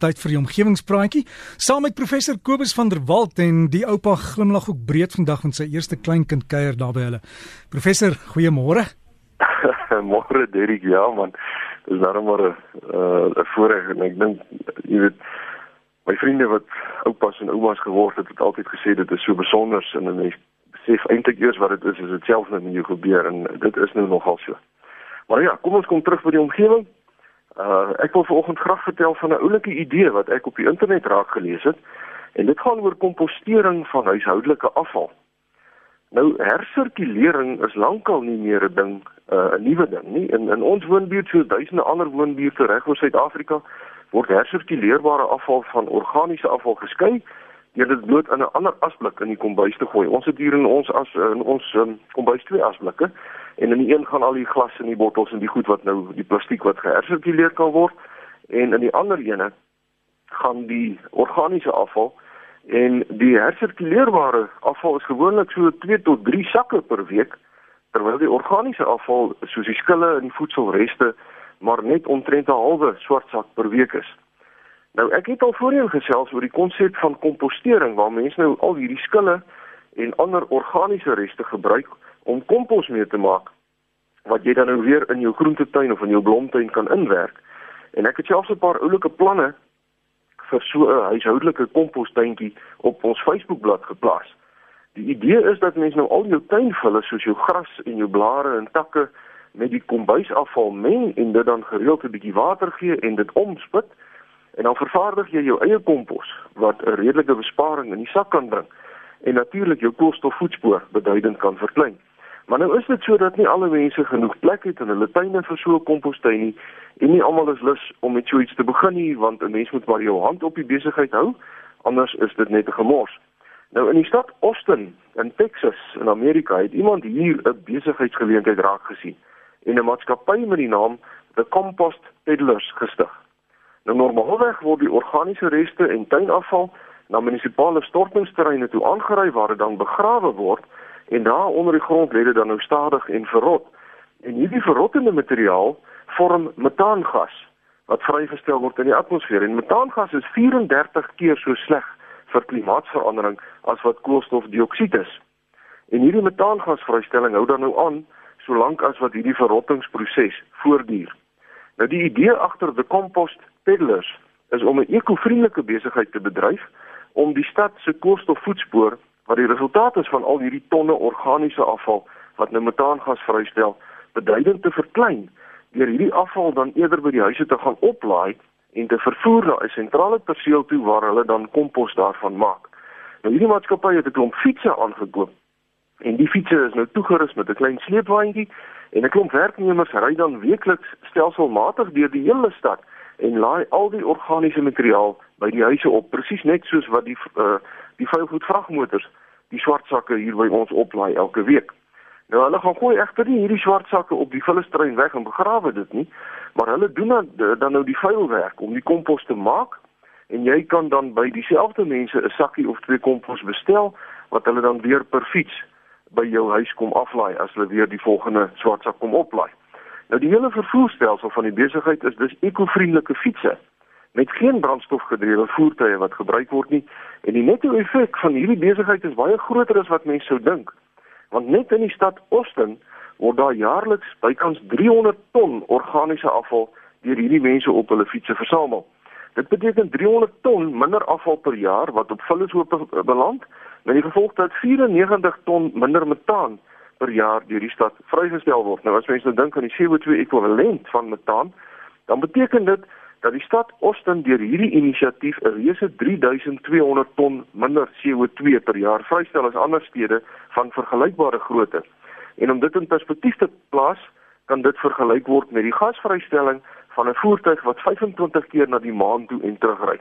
Tyd vir die omgewingspraatjie saam met professor Kobus van der Walt en die oupa glimlag ook breed vandag met sy eerste kleinkind kuier daar by hulle. Professor, goeiemôre. Môre Derek, ja man. Dis nou maar 'n uh, 'n voorreg en ek dink jy weet my vriende wat oupas en oumas geword het, het altyd gesê dit is so besonder en dan besef eintlik eers wat dit is as dit self net met jou gebeur en dit is nou nogal so. Maar ja, kom ons kom terug by die omgewing. Uh ek wil vanoggend graag vertel van 'n oulike idee wat ek op die internet raak gelees het en dit gaan oor kompostering van huishoudelike afval. Nou hersirkulering is lankal nie meer 'n ding, uh, 'n nuwe ding nie. In in ons woonbuurt so duisende ander woonbuurte reg oor Suid-Afrika word hersirkuleerbare afval van organiese afval geskei deur dit bloot in 'n ander asblik in die kombuis te gooi. Ons het hier in ons as in ons um, kombuis twee asblikke en in die een gaan al die glas en die bottels en die goed wat nou die plastiek wat gehersirkuleer kan word en in die ander ene gaan die organiese afval en die hersirkuleerbare afval is gewoonlik so 2 tot 3 sakke per week terwyl die organiese afval soos die skille en die voedselreste maar net omtrent 'n halwe swart sak per week is. Nou ek het al voorheen gesels oor die konsep van kompostering waar mense nou al hierdie skille en ander organiese reste gebruik om kompos mee te maak wat jy dan nou weer in jou groentetuin of in jou blomtuin kan inwerk. En ek het selfs 'n paar oulike planne vir so 'n huishoudelike kompostuintjie op ons Facebookblad geplaas. Die idee is dat mense nou al jou tuinvulle soos jou gras en jou blare en takke met die kombuisafval meng en dit dan gereeld 'n bietjie water gee en dit omspit en dan vervaardig jy jou eie kompos wat 'n redelike besparing in die sak kan bring en natuurlik jou koolstofvoetspoor beduidend kan verklein. Maar nou is dit sodat nie alle mense genoeg plek het in hulle tuine vir so 'n kompostuin nie en nie almal is lus om met so iets te begin nie want 'n mens moet maar jou hand op die besigheid hou anders is dit net 'n gemors. Nou in die stad Austin in Texas in Amerika het iemand hier 'n besigheidsgeleentheid raak gesien en 'n maatskappy met die naam The Compost Peddlers gestig. Nou normaalweg word die organiese reste en tuinafval na munisipale stortingsterreine toe aangery waar dit dan begrawe word en daar onder die grond lê dit dan nou stadig en verrot. En hierdie verrottende materiaal vorm metaangas wat vrygestel word in die atmosfeer en metaangas is 34 keer so sleg vir klimaatsverandering as wat koolstofdioksied is. En hierdie metaangasvrystelling hou dan nou aan solank as wat hierdie verrottingsproses voortduur. Nou die idee agter die compost peddlers is om 'n ekovriendelike besigheid te bedryf om die stad se koolstofvoetspoor wat die resultaat is van al hierdie tonne organiese afval wat nou metaangas vrystel, beduidend te verklein deur hierdie afval dan eerder by die huise te gaan oplaai en te vervoer na 'n sentrale perseel toe waar hulle dan kompos daarvan maak. Nou hierdie maatskappy het 'n klomp fietsse aangekoop en die fietsse is nou toegerus met 'n klein sleepwaandjie en 'n klomp werknemers ry dan weekliks stelselmatig deur die hele stad en laai al die organiese materiaal by die huise op presies net soos wat die uh, die vuilgoed vragmotors die swart sakke hier by ons oplaai elke week. Nou hulle gaan gooi egter nie hierdie swart sakke op die vullestrein weg en begrawe dit nie, maar hulle doen dan, dan nou die vuilwerk om die kompos te maak en jy kan dan by dieselfde mense 'n sakkie of twee kompos bestel wat hulle dan weer per fiets by jou huis kom aflaai as hulle weer die volgende swart sak kom oplaai. Nou die hele vervoerstelsel van die besigheid is dus ekovriendelike fietsse met geen brandstofgedrewe voertuie wat gebruik word nie en die netto effek van hierdie besigheid is baie groter as wat mense sou dink want net in die stad Austin word daar jaarliks bykans 300 ton organiese afval deur hierdie mense op hulle fietsse versamel. Dit beteken 300 ton minder afval per jaar wat op vullishoope beland, met die gevolg dat 94 ton minder metaan per jaar deur die stad vrygestel word. Nou as mense nou dink aan die CO2 ekwivalent van metaan, dan beteken dit dat die stad Austin deur hierdie inisiatief 'n reuse 3200 ton minder CO2 per jaar vrystel as ander stede van vergelykbare grootte. En om dit in perspektief te plaas, kan dit vergelyk word met die gasvrystelling van 'n voertuig wat 25 keer na die maan toe en terug ry.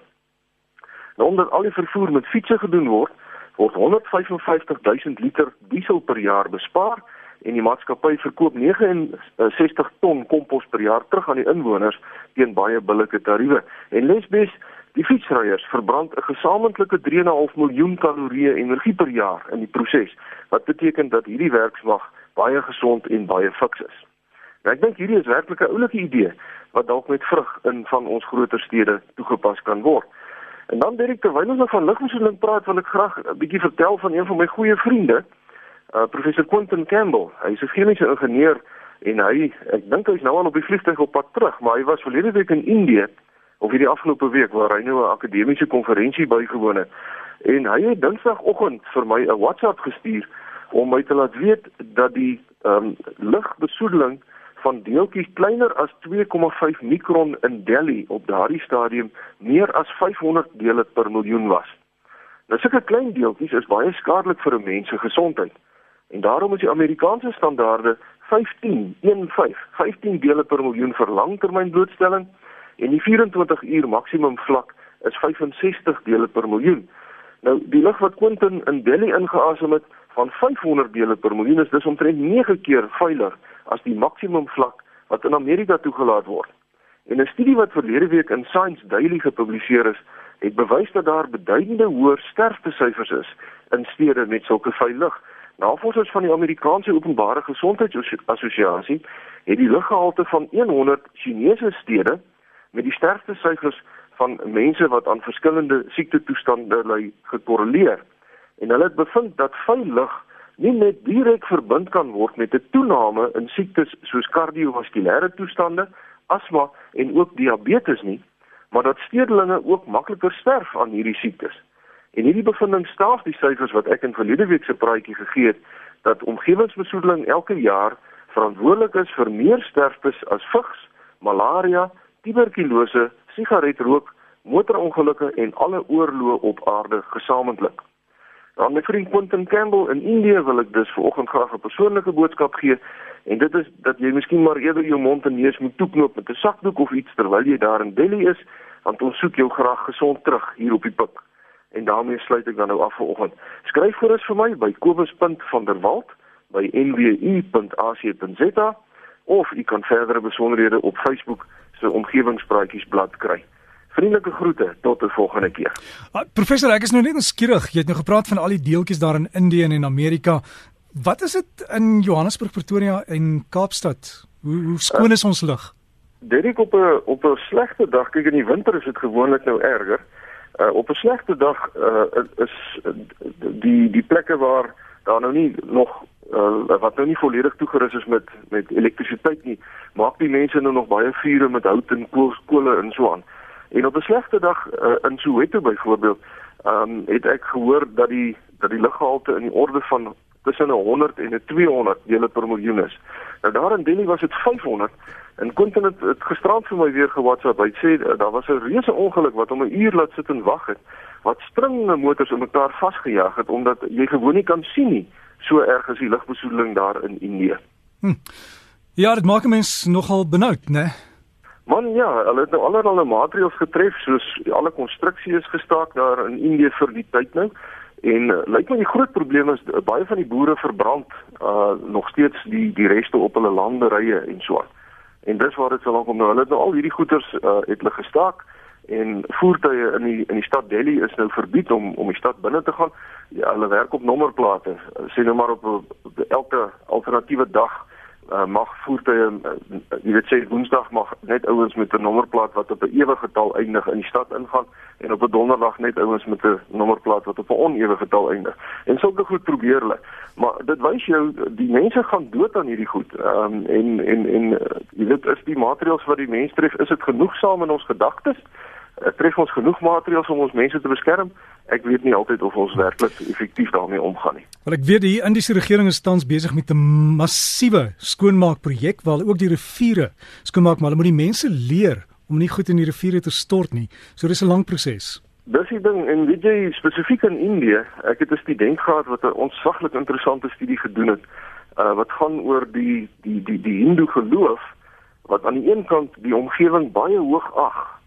Nou omdat al die vervoer met fietsse gedoen word, word 155 000 liter diesel per jaar bespaar en die maatskappy verkoop 69 ton kompos per jaar terug aan die inwoners teen baie billike tariewe. En Lesbes, die fietsryers verbrand 'n gesamentlike 3.5 miljoen kalorieë energie per jaar in die proses, wat beteken dat hierdie werksmag baie gesond en baie fiks is. Nou, ek dink hierdie is werklik 'n oulike idee wat dalk met vrug in van ons groter stede toegepas kan word. En dan direk terwyl ons van ligbesoedeling praat, wil ek graag 'n bietjie vertel van een van my goeie vriende, uh, professor Quentin Campbell. Hy is 'n chemiese ingenieur en hy ek dink hy is nou al op die vliegtuig op pad terug, maar hy was verlede week in Indië of hierdie afgelope week waar hy nou 'n akademiese konferensie bygewoon het. En hy het Dinsdagoggend vir my 'n WhatsApp gestuur om my te laat weet dat die ehm um, lugbesoedeling van deeltjies kleiner as 2,5 mikron in Delhi op daardie stadium meer as 500 dele per miljoen was. Nou sulke klein deeltjies is baie skadelik vir 'n mens se gesondheid. En daarom is die Amerikaanse standaarde 15, 15, 15 dele per miljoen vir langtermyn blootstelling en die 24 uur maksimum vlak is 65 dele per miljoen. Nou die lug wat Quentin in Delhi ingeasem het van 500 dele per miljoen is dis omtrent 9 keer veiliger as die maksimum vlak wat in Amerika toegelaat word. En 'n studie wat verlede week in Science Daily gepubliseer is, het bewys dat daar beduidende hoër sterftesyfers is in stede met sulke vuil lug. Navorsers van die Amerikaanse Openbare Gesondheidsassosiasie het die luggehalte van 100 Chinese stede met die sterftesyfers van mense wat aan verskillende siektetoestande ly gekorreleer. En hulle het bevind dat vuil lug nie net direk verbind kan word met 'n toename in siektes soos kardiovaskulêre toestande, asma en ook diabetes nie, maar dat stedelinge ook makliker sterf aan hierdie siektes. En hierdie bevinding staaf die syfers wat ek in verlede week se praatjie gegee het dat omgewingsbesoedeling elke jaar verantwoordelik is vir meer sterftes as vigs, malaria, tuberkulose, sigaretrook, motorongelukke en alle oorloë op aarde gesamentlik. Dan my vriend Quentin Campbell in Indië wil ek dus vanoggend graag 'n persoonlike boodskap gee en dit is dat jy miskien maar eerder jou mond en neus moet toeknoop met 'n sakdoek of iets terwyl jy daar in Delhi is, want ons soek jou graag gesond terug hier op die pik. En daarmee sluit ek dan nou af vanoggend. Skryf gerus vir my by kobus.vanderwalt by nwu.ac.za of u kan verdere besonderhede op Facebook se omgewingspraatjies blad kry. Vriendelike groete tot 'n volgende keer. Uh, professor, ek is nou net nuuskierig. Jy het nou gepraat van al die deeltjies daar in Indië en in Amerika. Wat is dit in Johannesburg, Pretoria en Kaapstad? Hoe hoe skoon is ons lug? Uh, dit ek op 'n op 'n slegte dag, kyk in die winter is dit gewoonlik nou erger. Uh, op 'n slegte dag uh, is die die plekke waar daar nou nie nog uh, wat nou nie volledig toegerus is met met elektrisiteit nie, maak die mense nou nog baie vure met hout en kool, kole en so aan. En op 'n slegte dag uh, in Soweto byvoorbeeld, ehm um, het ek gehoor dat die dat die luggehalte in die orde van tussen 100 en 200 dele per miljoen is. Nou daar in Delhi was dit 500 en Quentin het, het gisterand vir my weer ge-WhatsApp. Hy sê uh, daar was 'n reuse ongeluk wat hom 'n uur laat sit en wag het. Wat stringende motors in mekaar vasgejaag het omdat jy gewoon nie kan sien nie. So erg is die lugbesoedeling daar in Indië. Hm. Ja, dit maak mense nogal benoud, né? Nee? Man ja, hulle het nou allerlei maatreëls getref soos alle konstruksie is gestaak daar in Indië vir die tyd nou. En uh, lyk my die groot probleem is uh, baie van die boere verbrand uh nog steeds die die reste op hulle landerye en so. En dis waar dit so lank om nou hulle het nou al hierdie goederes uh het hulle gestaak en voertuie in die in die stad Delhi is nou verbied om om die stad binne te gaan. Ja, hulle werk op nommerplate. Sê nou maar op, op elke alternatiewe dag uh, mag voertuie uh, jy weet sê woensdag mag net ouens met 'n nommerplaat wat op 'n ewe getal eindig in die stad ingaan en op 'n donderdag net ouens met 'n nommerplaat wat op 'n onewe getal eindig. En sulke goed probeer hulle. Maar dit wys jou die mense gaan dood aan hierdie goed. Ehm um, en en en uh, jy weet is die maatreëls wat die mense tref, is dit genoegsaam in ons gedagtes? Uh, tref ons genoeg maatreëls om ons mense te beskerm? ek weet nie altyd of ons werklik effektief daarmee omgaan nie. Want ek weet die Indiese regering is tans besig met 'n massiewe skoonmaakprojek waar ook die riviere skoonmaak, maar hulle moet die mense leer om nie goed in die riviere te stort nie. So dis 'n lang proses. Dis die ding en weet jy spesifiek in Indië, ek het 'n student gehad wat 'n ontsaglik interessante studie gedoen het. Uh wat gaan oor die die die die Hindoe geloof wat aan die een kant die omgewing baie hoog ag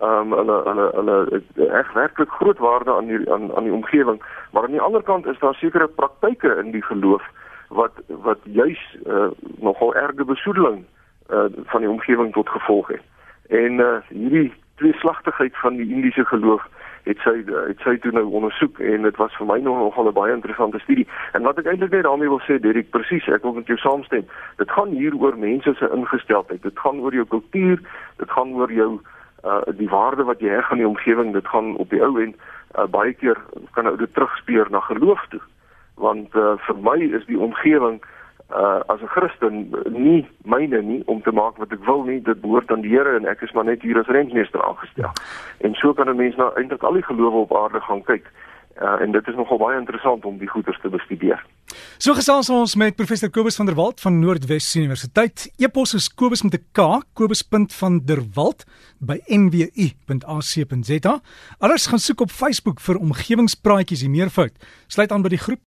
ehm um, hulle hulle hulle reg werklik groot waarde aan die aan aan die omgewing maar aan die ander kant is daar sekere praktyke in die geloof wat wat juis uh, nogal erge besoedeling uh, van die omgewing tot gevolg het en uh, hierdie tweeslagtigheid van die Indiese geloof het sy het sy toe nou ondersoek en dit was vir my nog nogal 'n baie interessante studie. En wat ek eintlik net daarmee wil sê, Derek, presies, ek wil met jou saamstem. Dit gaan hier oor mense se ingesteldheid. Dit gaan oor jou kultuur, dit gaan oor jou uh die waarde wat jy heg aan die omgewing. Dit gaan op die ou end uh, baie keer kan ou dit terugspeur na geloof toe. Want uh, vir my is die omgewing uh as 'n Christen nie myne nie om te maak wat ek wil nie dit behoort aan die Here en ek is maar net hier as rentmeester aangestel. En so kan 'n mens nou eintlik al die gelowe op aarde gaan kyk. Uh en dit is nogal baie interessant om die goeters te bestudeer. So gesels ons met professor Kobus van der Walt van Noordwes Universiteit. Epos is kobus met 'n k, kobus.vanderwalt by nwu.ac.za. Alles gaan soek op Facebook vir omgewingspraatjies, die meervoud. Sluit aan by die groep